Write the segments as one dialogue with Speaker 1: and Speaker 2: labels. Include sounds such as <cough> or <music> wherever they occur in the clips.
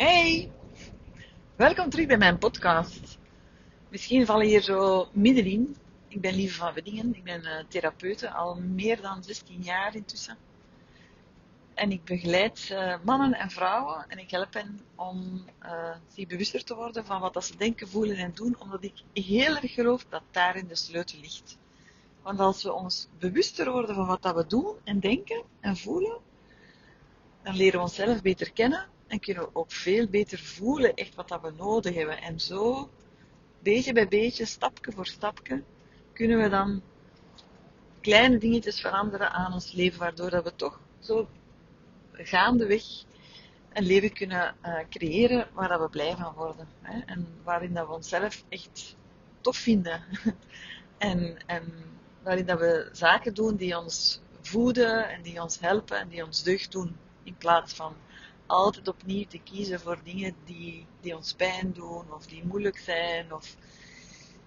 Speaker 1: Hey, welkom terug bij mijn podcast. Misschien val je hier zo middenin. Ik ben Lieve van Weddingen, ik ben uh, therapeute al meer dan 16 jaar intussen. En ik begeleid uh, mannen en vrouwen en ik help hen om uh, zich bewuster te worden van wat ze denken, voelen en doen, omdat ik heel erg geloof dat daarin de sleutel ligt. Want als we ons bewuster worden van wat dat we doen en denken en voelen, dan leren we onszelf beter kennen en kunnen we ook veel beter voelen echt wat dat we nodig hebben. En zo, beetje bij beetje, stapje voor stapje, kunnen we dan kleine dingetjes veranderen aan ons leven, waardoor dat we toch zo gaandeweg een leven kunnen uh, creëren waar dat we blij van worden. Hè? En waarin dat we onszelf echt tof vinden. <laughs> en, en waarin dat we zaken doen die ons voeden en die ons helpen en die ons deugd doen. In plaats van altijd opnieuw te kiezen voor dingen die, die ons pijn doen of die moeilijk zijn of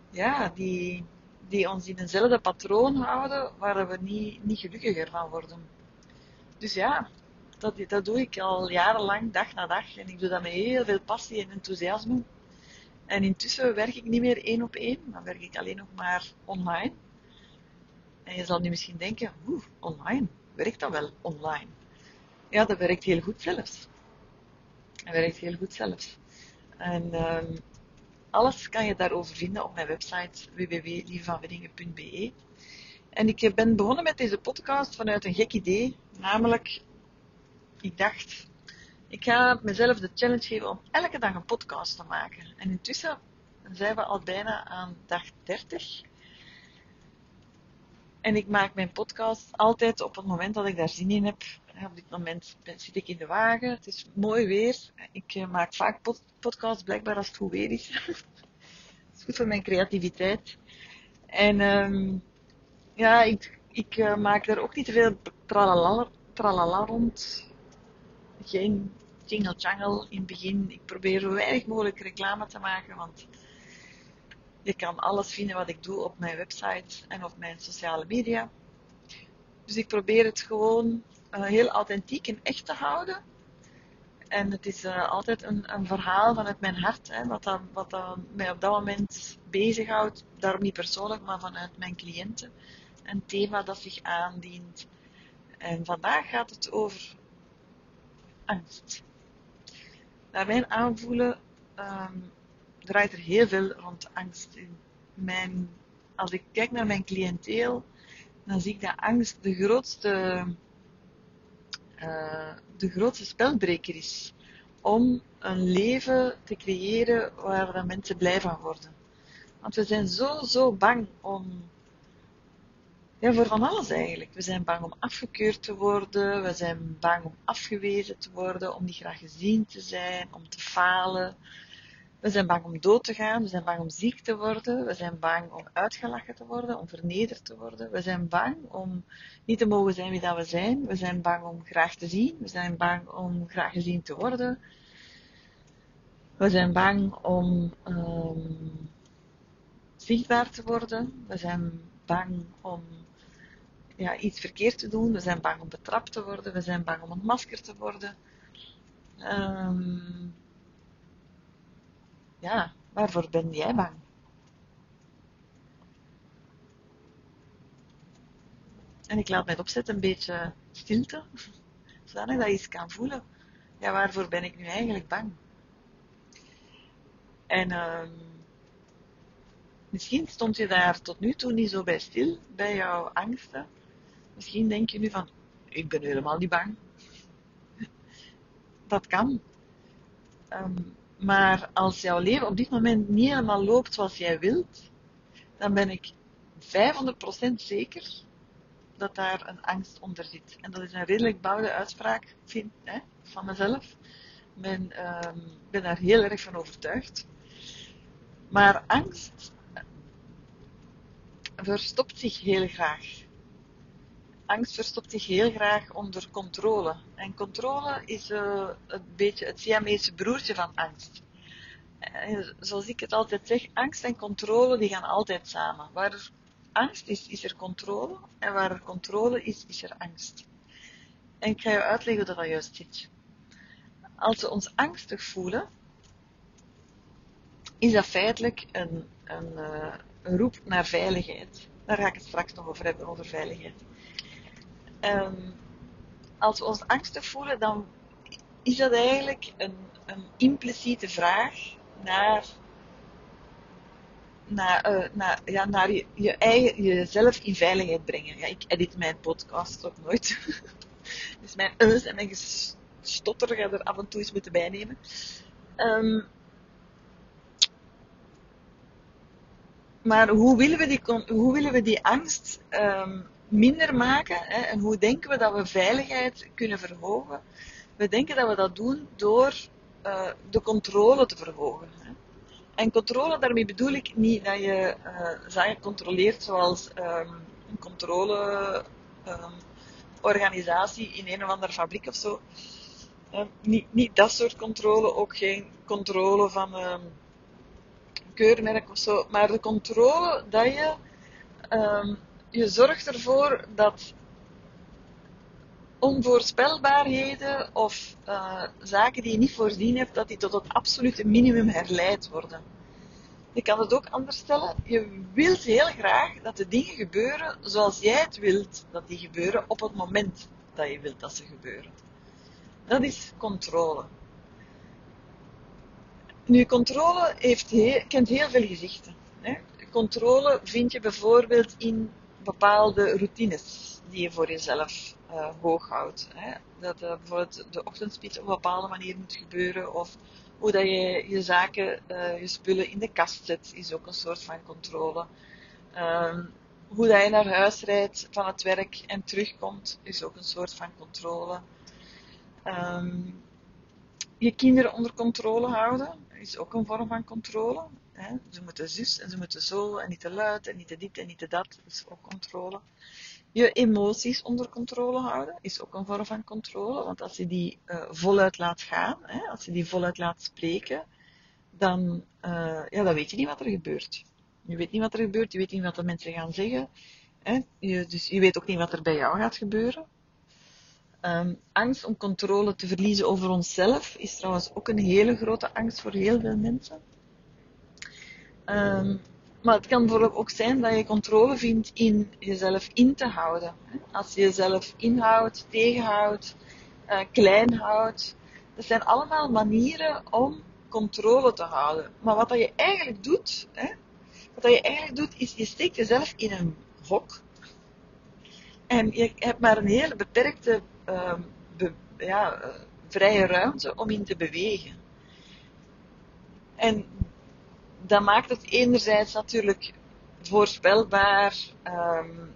Speaker 1: ja, die, die ons in eenzelfde patroon houden waar we niet, niet gelukkiger van worden. Dus ja, dat, dat doe ik al jarenlang, dag na dag. En ik doe dat met heel veel passie en enthousiasme. En intussen werk ik niet meer één op één, dan werk ik alleen nog maar online. En je zal nu misschien denken, oeh, online, werkt dat wel online? Ja, dat werkt heel goed zelfs. Dat werkt heel goed zelfs. En um, alles kan je daarover vinden op mijn website www.lievevanweddingen.be. En ik ben begonnen met deze podcast vanuit een gek idee, namelijk, ik dacht, ik ga mezelf de challenge geven om elke dag een podcast te maken. En intussen zijn we al bijna aan dag 30. En ik maak mijn podcast altijd op het moment dat ik daar zin in heb. Op dit moment zit ik in de wagen. Het is mooi weer. Ik eh, maak vaak pod podcasts blijkbaar als het goed weer is. <laughs> Het is goed voor mijn creativiteit. En um, ja, ik, ik uh, maak er ook niet te veel tralala, tralala rond. Geen jingle jangle in het begin. Ik probeer zo weinig mogelijk reclame te maken, want je kan alles vinden wat ik doe op mijn website en op mijn sociale media. Dus ik probeer het gewoon heel authentiek en echt te houden. En het is uh, altijd een, een, verhaal vanuit mijn hart, hè, wat, wat mij op dat moment bezighoudt. Daarom niet persoonlijk, maar vanuit mijn cliënten. Een thema dat zich aandient. En vandaag gaat het over angst. Naar mijn aanvoelen um, draait er heel veel rond angst in. Mijn, als ik kijk naar mijn cliënteel, dan zie ik dat angst de grootste, uh, de grootste spelbreker is. Om een leven te creëren waar mensen blij van worden. Want we zijn zo, zo bang om, ja, voor van alles eigenlijk. We zijn bang om afgekeurd te worden, we zijn bang om afgewezen te worden, om niet graag gezien te zijn, om te falen. We zijn bang om dood te gaan, we zijn bang om ziek te worden, we zijn bang om uitgelachen te worden, om vernederd te worden. We zijn bang om niet te mogen zijn wie dat we zijn. We zijn bang om graag te zien, we zijn bang om graag gezien te worden. We zijn bang om um, zichtbaar te worden. We zijn bang om ja, iets verkeerd te doen. We zijn bang om betrapt te worden. We zijn bang om ontmaskerd te worden. Um, ja, waarvoor ben jij bang? En ik laat mijn opzet een beetje stilte, zodat ik eens kan voelen. Ja, waarvoor ben ik nu eigenlijk bang? En uh, misschien stond je daar tot nu toe niet zo bij stil, bij jouw angsten. Misschien denk je nu van, ik ben helemaal niet bang. <laughs> Dat kan. Um, maar als jouw leven op dit moment niet helemaal loopt zoals jij wilt, dan ben ik 500% zeker dat daar een angst onder zit. En dat is een redelijk bouwde uitspraak vind, hè, van mezelf. Ik um, ben daar heel erg van overtuigd. Maar angst verstopt zich heel graag angst verstopt zich heel graag onder controle. En controle is uh, een beetje het Siamese broertje van angst. En zoals ik het altijd zeg, angst en controle die gaan altijd samen. Waar er angst is, is er controle. En waar er controle is, is er angst. En ik ga je uitleggen hoe dat, juist zit. als we ons angstig voelen, is dat feitelijk een, een, uh, een roep naar veiligheid. Daar ga ik het straks nog over hebben, over veiligheid. Um, als we ons angstig voelen, dan is dat eigenlijk een, een impliciete vraag naar, naar, uh, naar, ja, naar je, je eigen, jezelf in veiligheid brengen. Ja, ik edit mijn podcast ook nooit. <laughs> dus mijn us en mijn gestotter ga er af en toe eens moeten bijnemen. Um, maar hoe willen we die, hoe willen we die angst um, minder maken? Hè? En hoe denken we dat we veiligheid kunnen verhogen? We denken dat we dat doen door uh, de controle te verhogen. Hè? En controle, daarmee bedoel ik niet dat je uh, zaken controleert zoals um, een controleorganisatie um, in een of andere fabriek of zo. Uh, niet, niet dat soort controle, ook geen controle van keurmerk of zo, maar de controle dat je, je zorgt ervoor dat onvoorspelbaarheden of uh, zaken die je niet voorzien hebt, dat die tot het absolute minimum herleid worden. Je kan het ook anders stellen. Je wilt heel graag dat de dingen gebeuren zoals jij het wilt dat die gebeuren op het moment dat je wilt dat ze gebeuren. Dat is controle. Nu, controle heeft kent heel veel gezichten. Hè. Controle vind je bijvoorbeeld in bepaalde routines die je voor jezelf uh, hoog houdt. Hè. Dat uh, bijvoorbeeld de ochtendspits op een bepaalde manier moet gebeuren, of hoe dat je je zaken, uh, je spullen in de kast zet, is ook een soort van controle. Um, hoe dat je naar huis rijdt van het werk en terugkomt, is ook een soort van controle. Um, je kinderen onder controle houden, is ook een vorm van controle. Hè. Ze moeten zus en ze moeten zo en niet te luid en niet te dit en niet te dat. Dat is ook controle. Je emoties onder controle houden is ook een vorm van controle. Want als je die uh, voluit laat gaan, hè, als je die voluit laat spreken, dan, uh, ja, dan weet je niet wat er gebeurt. Je weet niet wat er gebeurt, je weet niet wat de mensen gaan zeggen. Hè. Je, dus je weet ook niet wat er bij jou gaat gebeuren. Um, angst om controle te verliezen over onszelf is trouwens ook een hele grote angst voor heel veel mensen. Um, maar het kan bijvoorbeeld ook zijn dat je controle vindt in jezelf in te houden. Als je jezelf inhoudt, tegenhoudt, uh, klein houdt. Dat zijn allemaal manieren om controle te houden. Maar wat dat je eigenlijk doet, hè, wat dat je eigenlijk doet, is je steekt jezelf in een hok. En je hebt maar een hele beperkte be, ja, uh, vrije ruimte om in te bewegen. En dat maakt het enerzijds natuurlijk voorspelbaar, um,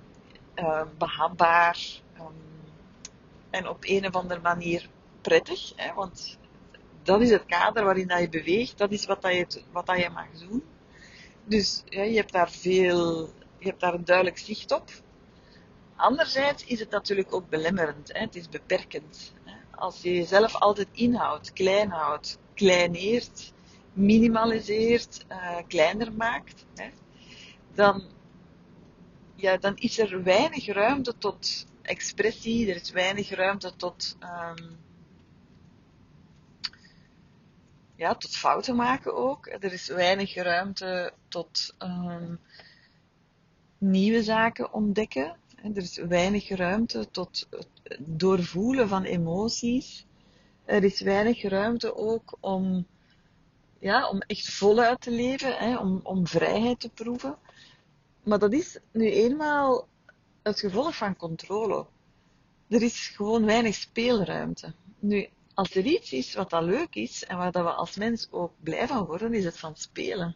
Speaker 1: behapbaar um, en op een of andere manier prettig. Hè, want dat is het kader waarin dat je beweegt, dat is wat, dat je, wat dat je mag doen. Dus je hebt daar veel, je hebt daar een duidelijk zicht op. Anderzijds is het natuurlijk ook belemmerend, hè? het is beperkend. Hè? Als je jezelf altijd inhoudt, klein houdt, kleineert, minimaliseert, uh, kleiner maakt, hè? Dan, ja, dan is er weinig ruimte tot expressie, er is weinig ruimte tot, um, ja, tot fouten maken ook. Er is weinig ruimte tot um, nieuwe zaken ontdekken. Er is weinig ruimte tot het doorvoelen van emoties. Er is weinig ruimte ook om, ja, om echt voluit te leven, hè, om, om vrijheid te proeven. Maar dat is nu eenmaal het gevolg van controle. Er is gewoon weinig speelruimte. Nu, als er iets is wat dat leuk is en waar dat we als mens ook blij van worden, is het van spelen.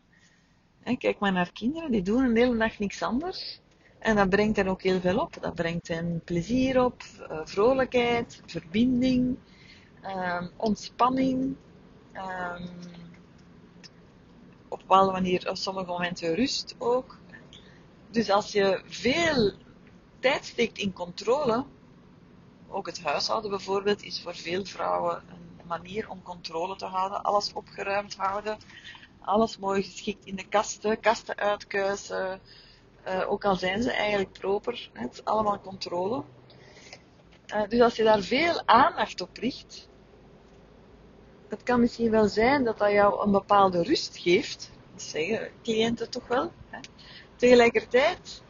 Speaker 1: kijk maar naar kinderen, die doen een hele dag niks anders. En dat brengt hen ook heel veel op. Dat brengt hen plezier op, uh, vrolijkheid, verbinding, um, ontspanning. Um, op bepaalde manier, op sommige momenten rust ook. Dus als je veel tijd steekt in controle, ook het huishouden bijvoorbeeld, is voor veel vrouwen een manier om controle te houden. Alles opgeruimd houden, alles mooi geschikt in de kasten, kasten uitkuisen uh, ook al zijn ze eigenlijk proper, het is allemaal controle. Uh, dus als je daar veel aandacht op richt, het kan misschien wel zijn dat dat jou een bepaalde rust geeft. Dat zeggen cliënten toch wel. Hè? Tegelijkertijd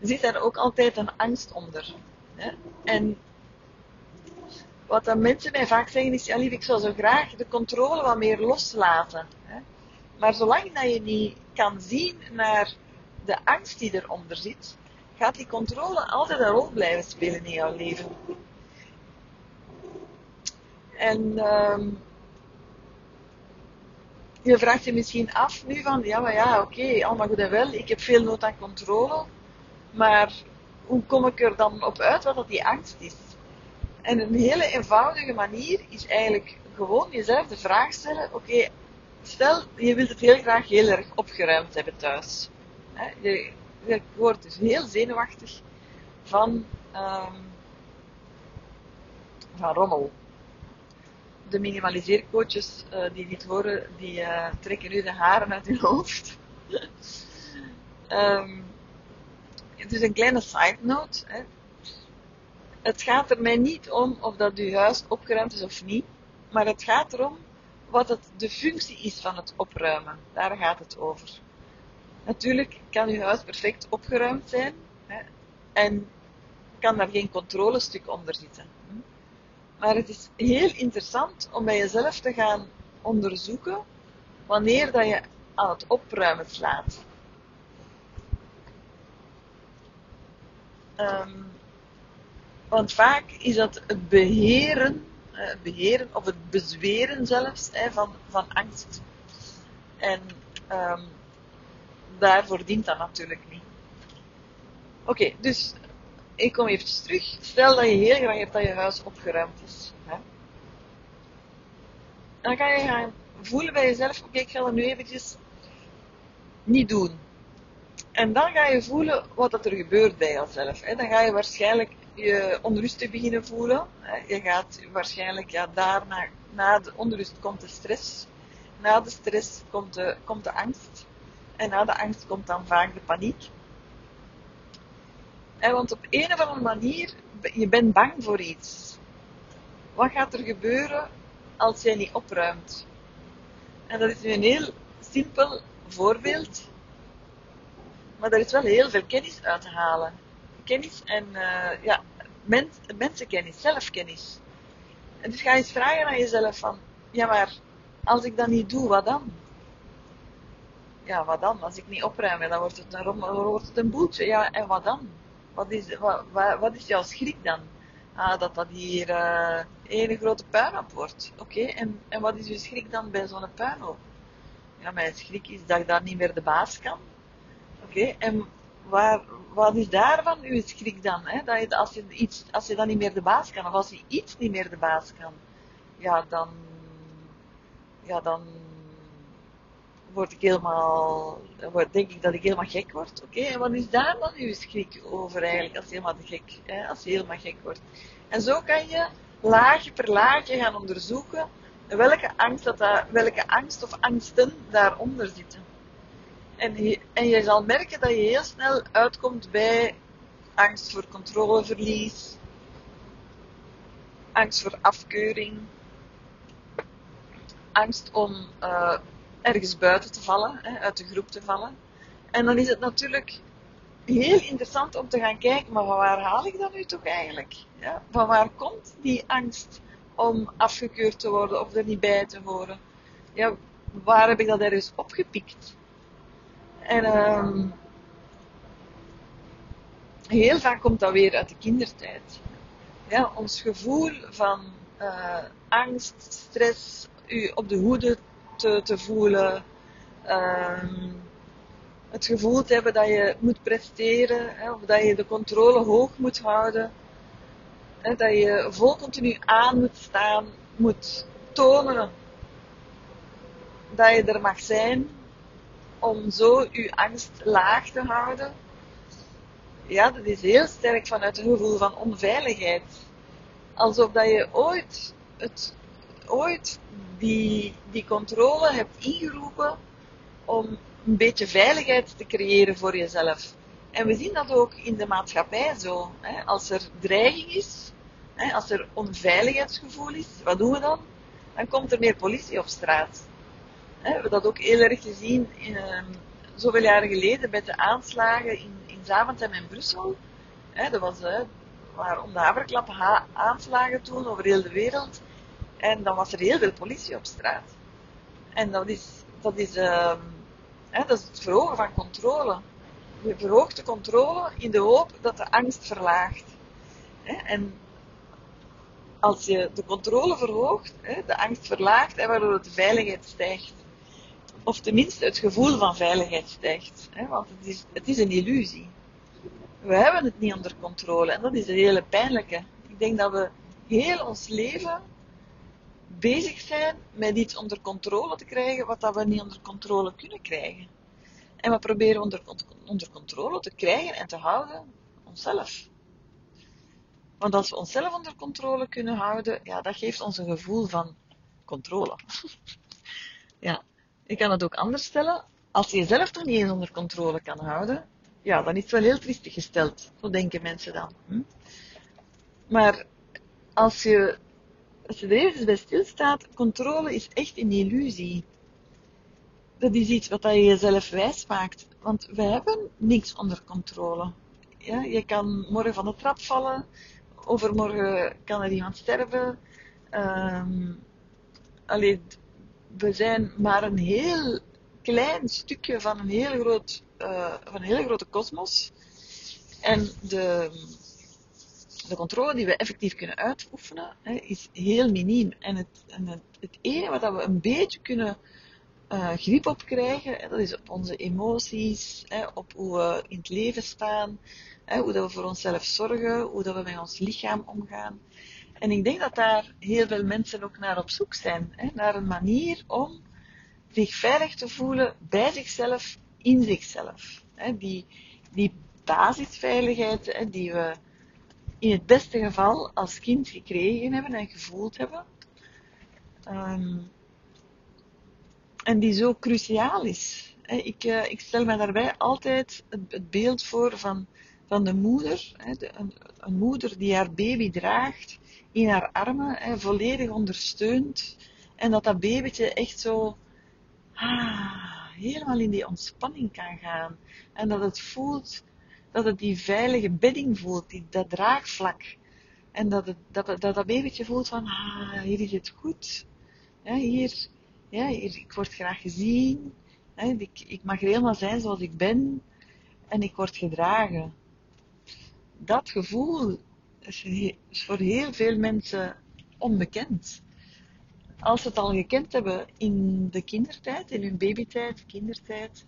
Speaker 1: zit daar ook altijd een angst onder. Hè? En wat dan mensen mij vaak zeggen is, ja lief, ik zou zo graag de controle wat meer loslaten. Hè? Maar zolang dat je niet kan zien naar de angst die eronder zit, gaat die controle altijd een rol blijven spelen in jouw leven. En um, je vraagt je misschien af nu van, ja maar ja, oké, allemaal goed en wel, ik heb veel nood aan controle, maar hoe kom ik er dan op uit wat dat die angst is? En een hele eenvoudige manier is eigenlijk gewoon jezelf de vraag stellen, oké, stel je wilt het heel graag heel erg opgeruimd hebben thuis. Je, je wordt dus heel zenuwachtig van, um, van rommel de minimaliseercoaches uh, die dit horen, die uh, trekken nu de haren uit hun hoofd. um, <laughs> het is een kleine side note. Hè. Het gaat er mij niet om of dat uw huis opgeruimd is of niet, maar het gaat erom wat het, de functie is van het opruimen. Daar gaat het over. Natuurlijk kan uw huis perfect opgeruimd zijn hè, en kan daar geen controlestuk onder zitten. Maar het is heel interessant om bij jezelf te gaan onderzoeken wanneer dat je aan het opruimen slaat. Um, want vaak is dat het beheren, het beheren of het bezweren zelfs van, van angst. En um, daarvoor dient dat natuurlijk niet. Oké, dus ik kom even terug. Stel dat je heel graag hebt dat je huis opgeruimd is. Hè? Dan ga je gaan voelen bij jezelf, oké, ik ga dat nu eventjes niet doen. En dan ga je voelen wat dat er gebeurt bij jezelf. Dan ga je waarschijnlijk je onrustig beginnen voelen. Hè? Je gaat waarschijnlijk, ja, daarna, na de onrust komt de stress. Na de stress komt de, komt de angst. En na de angst komt dan vaak de paniek. Want op een of andere manier, je bent bang voor iets. Wat gaat er gebeuren als jij niet opruimt? En dat is nu een heel simpel voorbeeld. Maar daar is wel heel veel kennis uit te halen. Kennis en uh, ja, mens, mensenkennis, zelfkennis. En dus ga eens vragen aan jezelf van, ja maar, als ik dat niet doe, wat dan? Ja, wat dan? Als ik niet opruim, dan wordt het een, wordt het een boeltje. Ja, en wat dan? Wat is, wat, wat is jouw schrik dan? Ah, dat dat hier uh, één grote puinhoop wordt. Oké, en, en wat is uw schrik dan bij zo'n puinhoop? Ja, mijn schrik is dat ik daar niet meer de baas kan. Oké, en waar, wat is daarvan uw schrik dan? Hè? Dat je, als, je iets, als je dan niet meer de baas kan, of als je iets niet meer de baas kan, ja, dan, ja, dan word ik helemaal, word, denk ik dat ik helemaal gek word. Oké, en wat is daar dan uw schrik over eigenlijk, als je helemaal gek, hè, als je helemaal gek wordt. En zo kan je laagje per laagje gaan onderzoeken welke angst, dat daar, welke angst of angsten daaronder zitten. En je, en je zal merken dat je heel snel uitkomt bij angst voor controleverlies, angst voor afkeuring, angst om uh, ergens buiten te vallen, hè, uit de groep te vallen. En dan is het natuurlijk heel interessant om te gaan kijken, maar van waar haal ik dat nu toch eigenlijk? Ja, van waar komt die angst om afgekeurd te worden of er niet bij te horen? Ja, waar heb ik dat ergens opgepikt? En um, heel vaak komt dat weer uit de kindertijd. Ja, ons gevoel van uh, angst, stress, u op de hoede te, voelen. Um, het gevoel te hebben dat je moet presteren, hè, of dat je de controle hoog moet houden. Hè, dat je vol continu aan moet staan, moet tonen dat je er mag zijn, om zo je angst laag te houden. Ja, dat is heel sterk vanuit een gevoel van onveiligheid. Alsof dat je ooit het ooit die, die controle hebt ingeroepen om een beetje veiligheid te creëren voor jezelf. En we zien dat ook in de maatschappij zo. Hè. Als er dreiging is, hè, als er onveiligheidsgevoel is, wat doen we dan? dan komt er meer politie op straat. We hebben dat ook heel erg gezien ehm, zoveel jaren geleden met de aanslagen in, in Zaventem en Brussel. Dat was, waren om de haverklap aanslagen toen over heel de wereld. En dan was er heel veel politie op straat. En dat is, dat is, uh, hè, dat is het verhogen van controle. Je verhoogt de controle in de hoop dat de angst verlaagt. Hè? En als je de controle verhoogt, hè, de angst verlaagt en waardoor de veiligheid stijgt. Of tenminste het gevoel van veiligheid stijgt. Hè, want het is, het is een illusie. We hebben het niet onder controle en dat is het hele pijnlijke. Ik denk dat we heel ons leven bezig zijn met iets onder controle te krijgen wat dat we niet onder controle kunnen krijgen. En we proberen onder, onder controle te krijgen en te houden onszelf. Want als we onszelf onder controle kunnen houden, ja, dat geeft ons een gevoel van controle. <laughs> ja, ik kan het ook anders stellen. Als je jezelf toch niet eens onder controle kan houden, ja, dan is het wel heel triestig gesteld. Zo denken mensen dan. Hm? Maar als je als je er even bij stilstaat, controle is echt een illusie. Dat is iets wat je jezelf wijs maakt. Want we hebben niks onder controle. Ja, je kan morgen van de trap vallen, overmorgen kan er iemand sterven. Um, alleen, we zijn maar een heel klein stukje van een heel, groot, uh, van een hele grote kosmos. En de, de controle die we effectief kunnen uitoefenen, hè, is heel miniem. En het, en het, het enige wat we een beetje kunnen uh, grip op krijgen, hè, dat is op onze emoties, hè, op hoe we in het leven staan, hoe dat we voor onszelf zorgen, hoe dat we met ons lichaam omgaan. En ik denk dat daar heel veel mensen ook naar op zoek zijn, naar een manier om zich veilig te voelen bij zichzelf, in zichzelf. Die, die basisveiligheid die we in het beste geval als kind gekregen hebben en gevoeld hebben. Ehm, en die zo cruciaal is. Ik, uh, ik, stel me daarbij altijd het, beeld voor van, van de moeder. de, een, een, moeder die haar baby draagt in haar armen, volledig ondersteunt. En dat dat babytje echt zo ah, helemaal in die ontspanning kan gaan. En dat het voelt dat het die veilige bedding voelt, die, dat draagvlak. En dat, het, dat, dat dat babytje voelt van, ah, hier is het goed. Hier, ja, hier, ik word graag gezien. ik, ik mag helemaal zijn zoals ik ben. En ik word gedragen. Dat gevoel is, is voor heel veel mensen onbekend. Als ze het al gekend hebben in de kindertijd, in hun babytijd, kindertijd,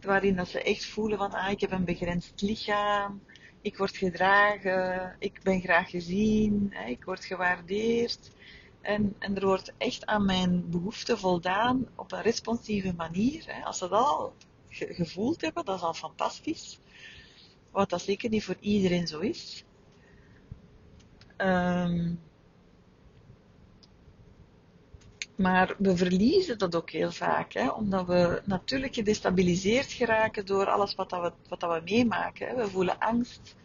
Speaker 1: waarin dat ze echt voelen van, ah, ik heb een begrensd lichaam, ik word gedragen, ik ben graag gezien, ik word gewaardeerd. En, en er wordt echt aan mijn behoeften voldaan op een responsieve manier. Als ze dat al gevoeld hebben, dat is al fantastisch. Wat dat zeker niet voor iedereen zo is. Um, Maar we verliezen dat ook heel vaak, hè, omdat we natuurlijk gedestabiliseerd geraken door alles wat, dat we, wat dat we meemaken. Hè. We voelen angst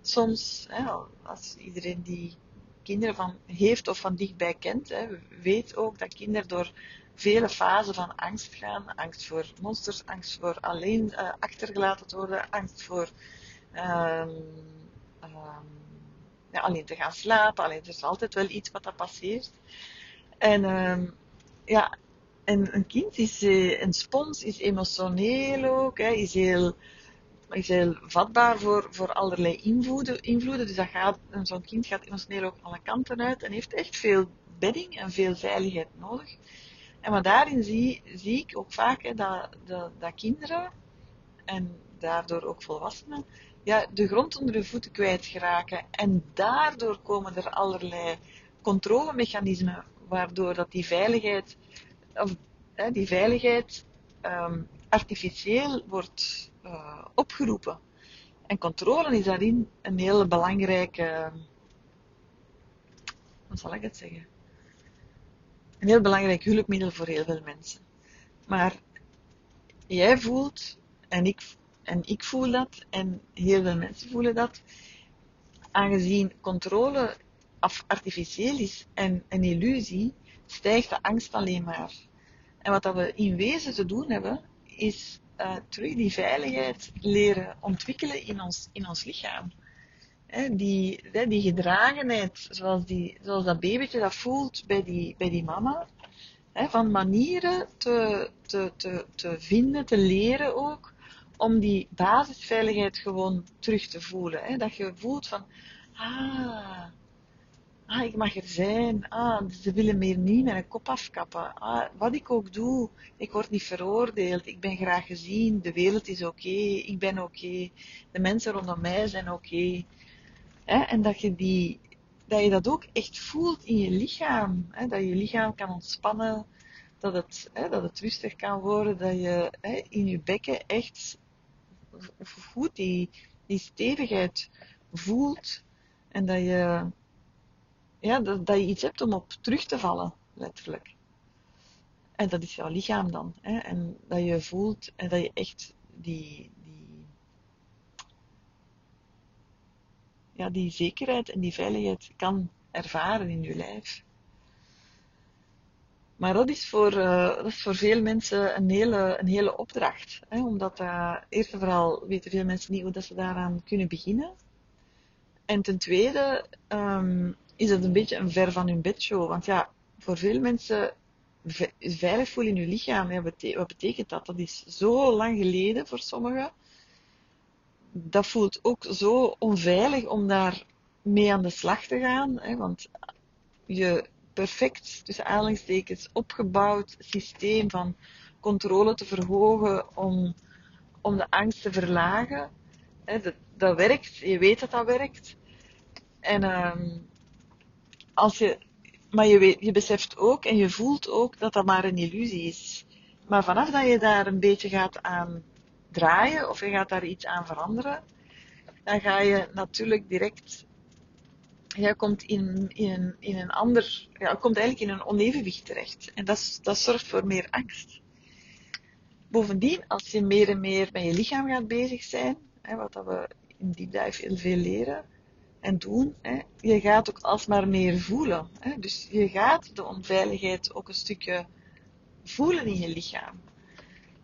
Speaker 1: soms, hè, als iedereen die kinderen van heeft of van dichtbij kent, hè, weet ook dat kinderen door vele fasen van angst gaan. Angst voor monsters, angst voor alleen uh, achtergelaten te worden, angst voor um, um, ja, alleen te gaan slapen. Alleen, er is altijd wel iets wat dat passeert. En um, ja, en een kind is, uh, een spons, is emotioneel ook, hè, is, heel, is heel vatbaar voor, voor allerlei invloeden, invloeden. Dus dat gaat, zo'n kind gaat emotioneel ook alle kanten uit en heeft echt veel bedding en veel veiligheid nodig. En maar daarin zie, zie ik ook vaak hè, dat, dat, dat kinderen en daardoor ook volwassenen ja, de grond onder de voeten kwijt geraken. En daardoor komen er allerlei controlemechanismen waardoor dat die veiligheid, of, hè, die veiligheid um, artificieel wordt uh, opgeroepen. En controle is daarin een heel belangrijke, hoe zal ik het zeggen? Een heel belangrijk hulpmiddel voor heel veel mensen. Maar jij voelt, en ik, en ik voel dat, en heel veel mensen voelen dat, aangezien controle artificieel is en een illusie, stijgt de angst alleen maar. En wat dat we in wezen te doen hebben, is uh, terug die veiligheid leren ontwikkelen in ons, in ons lichaam. die, die gedragenheid, zoals, die, zoals dat babytje dat voelt bij die, bij die mama, van manieren te, te, te, te vinden, te leren ook, om die basisveiligheid gewoon terug te voelen. Dat je voelt van, ah, ah, ik mag er zijn. Ah, ze willen meer niet mijn kop afkappen. Ah, wat ik ook doe, ik word niet veroordeeld. Ik ben graag gezien. De wereld is oké. Ik ben oké. De mensen rondom mij zijn oké. En dat je, die, dat je dat ook echt voelt in je lichaam. Dat je lichaam kan ontspannen. Dat het, dat het rustig kan worden. Dat je in je bekken echt goed die, die stevigheid voelt. En dat je ja, dat, dat je iets hebt om op terug te vallen, letterlijk. En dat is jouw lichaam dan. Hè? En dat je voelt en dat je echt die, die, ja, die zekerheid en die veiligheid kan ervaren in je lijf. Maar dat is voor, uh, dat is voor veel mensen een hele, een hele opdracht. Hè? Omdat eerst en vooral weten veel mensen niet hoe dat ze daaraan kunnen beginnen. En ten tweede um, is het een beetje een ver van hun bedshow. Want ja, voor veel mensen veilig voelen in je lichaam, wat betekent dat? Dat is zo lang geleden voor sommigen. Dat voelt ook zo onveilig om daar mee aan de slag te gaan. Hè, want je perfect, tussen aanhalingstekens, opgebouwd systeem van controle te verhogen om, om de angst te verlagen. Hè, dat, dat werkt, je weet dat dat werkt. En um, als je, maar je, weet, je beseft ook en je voelt ook dat dat maar een illusie is. Maar vanaf dat je daar een beetje gaat aan draaien of je gaat daar iets aan veranderen, dan ga je natuurlijk direct, jij komt in, in, in een ander, ja, komt eigenlijk in een onevenwicht terecht. En dat, dat zorgt voor meer angst. Bovendien, als je meer en meer met je lichaam gaat bezig zijn, hè, wat dat we in Deep Dive heel veel leren, en doen, hè, je gaat ook alsmaar meer voelen. Hè. Dus je gaat de onveiligheid ook een stukje voelen in je lichaam.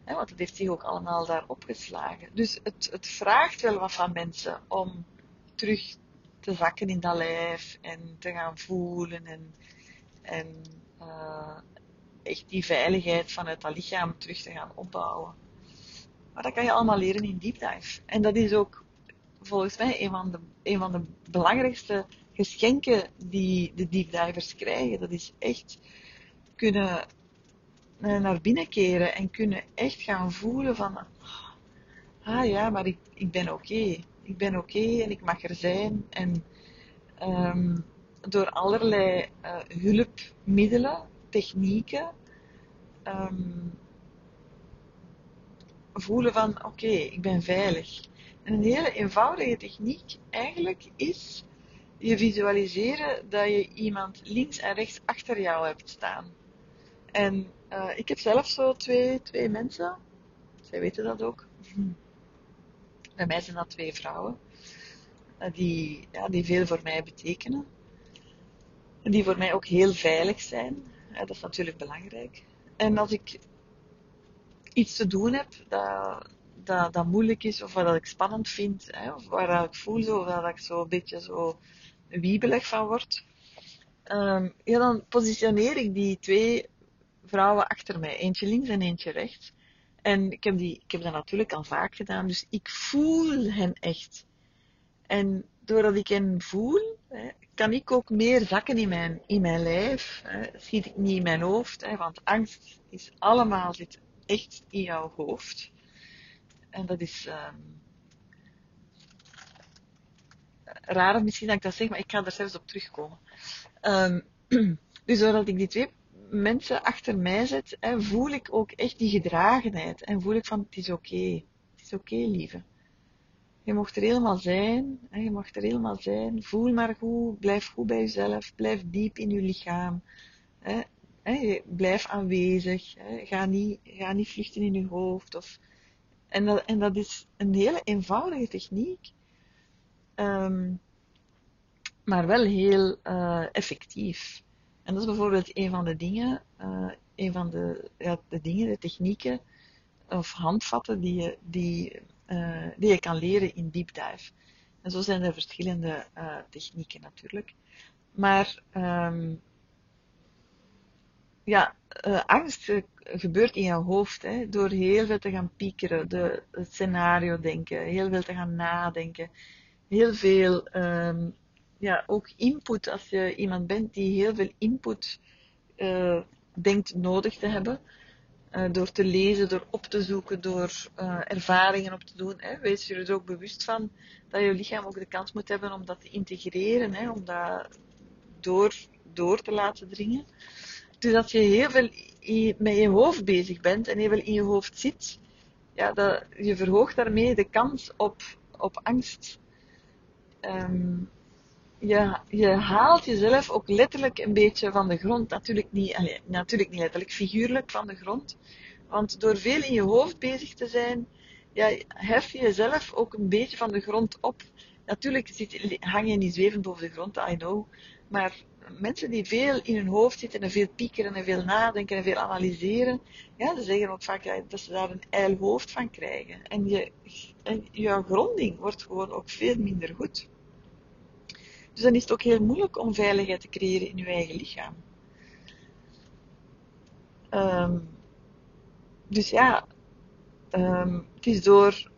Speaker 1: Hè, want het heeft zich ook allemaal daar opgeslagen. Dus het, het vraagt wel wat van mensen om terug te zakken in dat lijf en te gaan voelen en, en uh, echt die veiligheid vanuit dat lichaam terug te gaan opbouwen. Maar dat kan je allemaal leren in deep dive. En dat is ook volgens mij een van de, een van de belangrijkste geschenken die de deep divers krijgen. Dat is echt kunnen eh, naar binnen keren en kunnen echt gaan voelen van, ah ja, maar ik, ik ben oké. Ik ben oké en ik mag er zijn. En um, door allerlei uh, hulpmiddelen, technieken, um, voelen van oké, ik ben veilig een hele eenvoudige techniek eigenlijk is je visualiseren dat je iemand links en rechts achter jou hebt staan. En uh, ik heb zelf zo twee, twee mensen, zij weten dat ook. <laughs> Bij mij zijn dat twee vrouwen, uh, die, ja, die veel voor mij betekenen. En die voor mij ook heel veilig zijn. Dat is natuurlijk belangrijk. En als ik iets te doen heb dat, dat, dat moeilijk is of wat ik spannend vind, hè, of waar ik voel zo, of dat ik zo een beetje zo wiebelig van word, um, ja, dan positioneer ik die twee vrouwen achter mij, eentje links en eentje rechts. En ik heb, die, ik heb dat natuurlijk al vaak gedaan, dus ik voel hen echt. En doordat ik hen voel, hè, kan ik ook meer zakken in mijn, in mijn lijf. Hè. Schiet ik niet in mijn hoofd, hè, want angst is allemaal zit echt in jouw hoofd. En dat is um, raar misschien dat ik dat zeg, maar ik ga daar zelfs op terugkomen. Um, <clears throat> dus doordat ik die twee mensen achter mij zet, voel ik ook echt die gedragenheid. En voel ik van, het is oké. Het is oké, lieve. Je mocht er helemaal zijn. Hè, je mag er helemaal zijn. Voel maar goed. Blijf goed bij jezelf. Blijf diep in je lichaam. Hè, hè, blijf aanwezig. Ga, niet, ga niet vluchten in je hoofd. Of en dat, en dat is een hele eenvoudige techniek, um, maar wel heel uh, effectief. En dat is bijvoorbeeld een van de dingen, uh, een van de, ja, de dingen, de technieken of handvatten die je, die, uh, die je kan leren in deep dive. En zo zijn er verschillende technieken natuurlijk. Maar um, ja, uh, angst gebeurt in je hoofd hè, door heel veel te gaan piekeren, de, het scenario denken, heel veel te gaan nadenken, heel veel um, ja, ook input als je iemand bent die heel veel input uh, denkt nodig te hebben. Door te lezen, door op te zoeken, door ervaringen op te doen. Hè. Wees je er ook bewust van dat je lichaam ook de kans moet hebben om dat te integreren, hè, om dat door, door te laten dringen. Dus als je heel veel met je hoofd bezig bent en heel veel in je hoofd zit, ja, dat, je verhoogt daarmee de kans op, op angst. Um, je, je haalt jezelf ook letterlijk een beetje van de grond. Natuurlijk niet, natuurlijk niet letterlijk, figuurlijk van de grond. Want door veel in je hoofd bezig te zijn, ja, hef je jezelf ook een beetje van de grond op. Natuurlijk zit, hang je niet zwevend boven de grond, I know. Maar mensen die veel in hun hoofd zitten en veel piekeren en veel nadenken en veel analyseren, ja, ze zeggen ook vaak dat ze daar een ijl hoofd van krijgen. En je, en je gronding wordt gewoon ook veel minder goed. Dus dan is het ook heel moeilijk om veiligheid te creëren in je eigen lichaam. Um, dus ja, um, het is door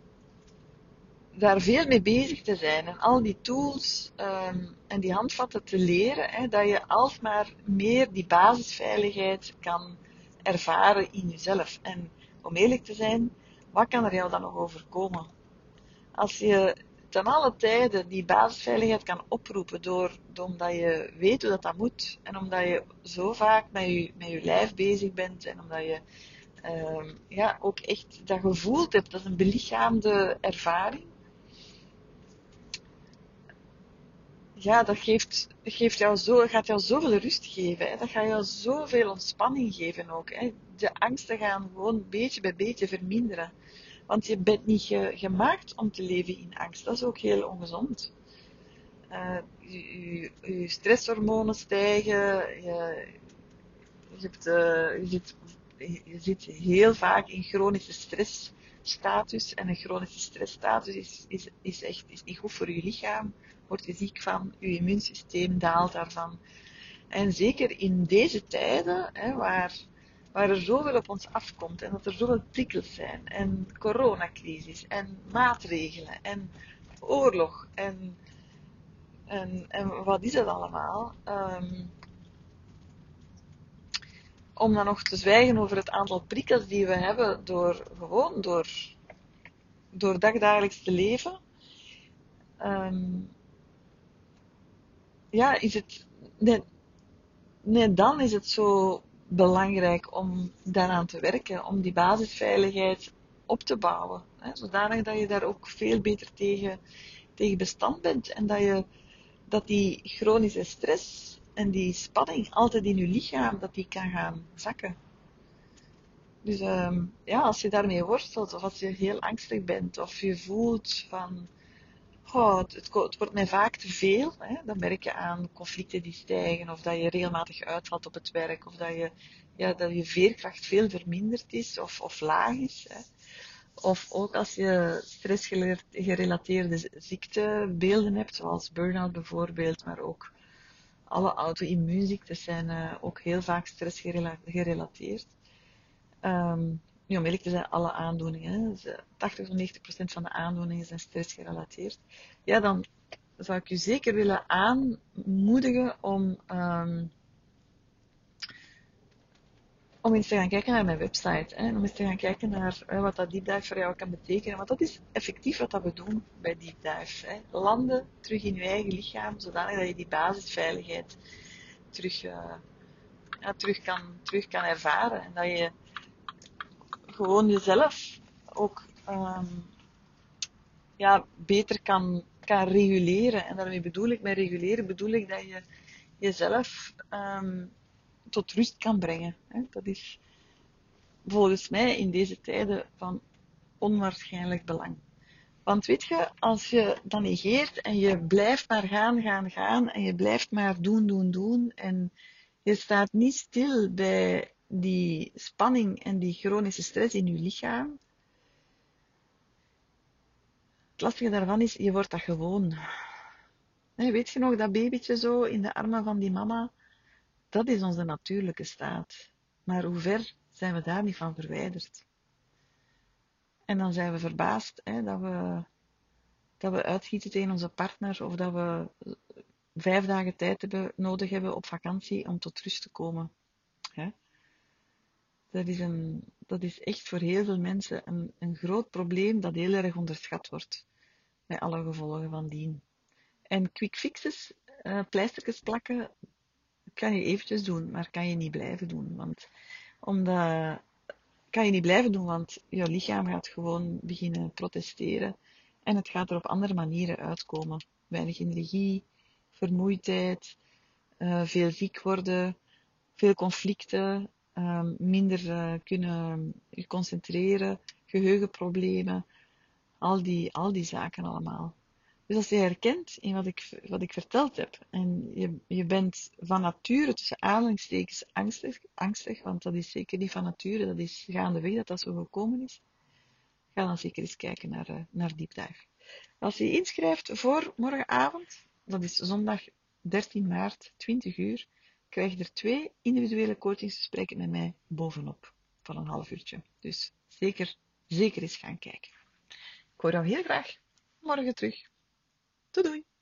Speaker 1: daar veel mee bezig te zijn en al die tools um, en die handvatten te leren, hè, dat je alsmaar meer die basisveiligheid kan ervaren in jezelf. En om eerlijk te zijn, wat kan er jou dan nog overkomen? Als je ten alle tijden die basisveiligheid kan oproepen door, omdat je weet hoe dat, dat moet en omdat je zo vaak met je, met je lijf bezig bent en omdat je uh, ja, ook echt dat gevoeld hebt, dat is een belichaamde ervaring. Ja, dat geeft, geeft jou zo, gaat jou zoveel rust geven. Hè. Dat gaat jou zoveel ontspanning geven ook. Hè. De angsten gaan gewoon beetje bij beetje verminderen. Want je bent niet gemaakt om te leven in angst. Dat is ook heel ongezond. Uh, je, stresshormonen stijgen. Je, je, hebt, uh, je, zit, je zit heel vaak in chronische stressstatus. En een chronische stressstatus is, is, is echt is niet goed voor je lichaam. Word je ziek van, je immuunsysteem daalt daarvan. En zeker in deze tijden, hè, waar waar er zoveel op ons afkomt en dat er zoveel prikkels zijn en coronacrisis en maatregelen en oorlog en, en, en wat is dat allemaal? Um, om dan nog te zwijgen over het aantal prikkels die we hebben door gewoon door, door dagdagelijks te leven. Um, ja, is het. Nee, nee, dan is het zo belangrijk om daaraan te werken, om die basisveiligheid op te bouwen. Hè, zodanig dat je daar ook veel beter tegen, tegen bestand bent en dat, je, dat die chronische stress en die spanning altijd in je lichaam, dat die kan gaan zakken. Dus um, ja, als je daarmee worstelt, of als je heel angstig bent, of je voelt van oh, het, het, wordt mij vaak te veel. Hè? Dan merk je aan conflicten die stijgen, of dat je regelmatig uitvalt op het werk, of dat je, ja, dat je veerkracht veel verminderd is of, of laag is. Hè? Of ook als je stressgerelateerde ziektebeelden hebt, zoals burn-out bijvoorbeeld, maar ook alle auto-immuunziektes zijn uh, ook heel vaak stressgerelateerd. Nu, om eerlijk te zijn, alle aandoeningen, 80 tot 90 procent van de aandoeningen zijn stressgerelateerd. Ja, dan zou ik u zeker willen aanmoedigen om, um, om eens te gaan kijken naar mijn website. Hè, om eens te gaan kijken naar uh, wat dat deep dive voor jou kan betekenen. Want dat is effectief wat dat we doen bij deep dive. Hè. Landen terug in je eigen lichaam, zodanig dat je die basisveiligheid terug, uh, ja, terug, kan, terug kan ervaren. En dat je gewoon jezelf ook um, ja, beter kan, kan reguleren. En daarmee bedoel ik, met reguleren bedoel ik dat je jezelf um, tot rust kan brengen. Dat is volgens mij in deze tijden van onwaarschijnlijk belang. Want weet je, als je dat negeert en je blijft maar gaan, gaan, gaan en je blijft maar doen, doen, doen en Je staat niet stil bij die spanning en die chronische stress in je lichaam. Het lastige daarvan is, je wordt dat gewoon. weet je nog, dat babytje zo in de armen van die mama, dat is onze natuurlijke staat. Maar hoe ver zijn we daar niet van verwijderd? En dan zijn we verbaasd hè, dat, we, dat we uitgieten tegen onze partner of dat we vijf dagen tijd hebben, nodig hebben op vakantie om tot rust te komen. Hè? Dat, is een, dat is echt voor heel veel mensen een, een groot probleem dat heel erg onderschat wordt. Met alle gevolgen van dien. En quick fixes, uh, plakken, kan je eventjes doen, maar kan je niet blijven doen. Want omdat, kan je niet blijven doen, want je lichaam gaat gewoon beginnen protesteren. En het gaat er op andere manieren uitkomen. Weinig energie, vermoeidheid, uh, veel ziek worden, veel conflicten, um, minder uh, kunnen concentreren, geheugenproblemen, al die, al die zaken allemaal. Dus als je herkent in wat ik, wat ik verteld heb, en je, je bent van nature tussen aanhalingstekens angstig, angstig, want dat is zeker niet van nature, dat is gaandeweg dat dat zo gekomen is, ga dan zeker eens kijken naar, uh, naar. Als je inschrijft voor morgenavond, dat is zondag 13 maart, 20 uur, krijg je er twee individuele coachingsgesprekken met mij bovenop van een half uurtje. Dus zeker, zeker eens gaan kijken. Ik hoor jou heel graag morgen terug. Doei doei!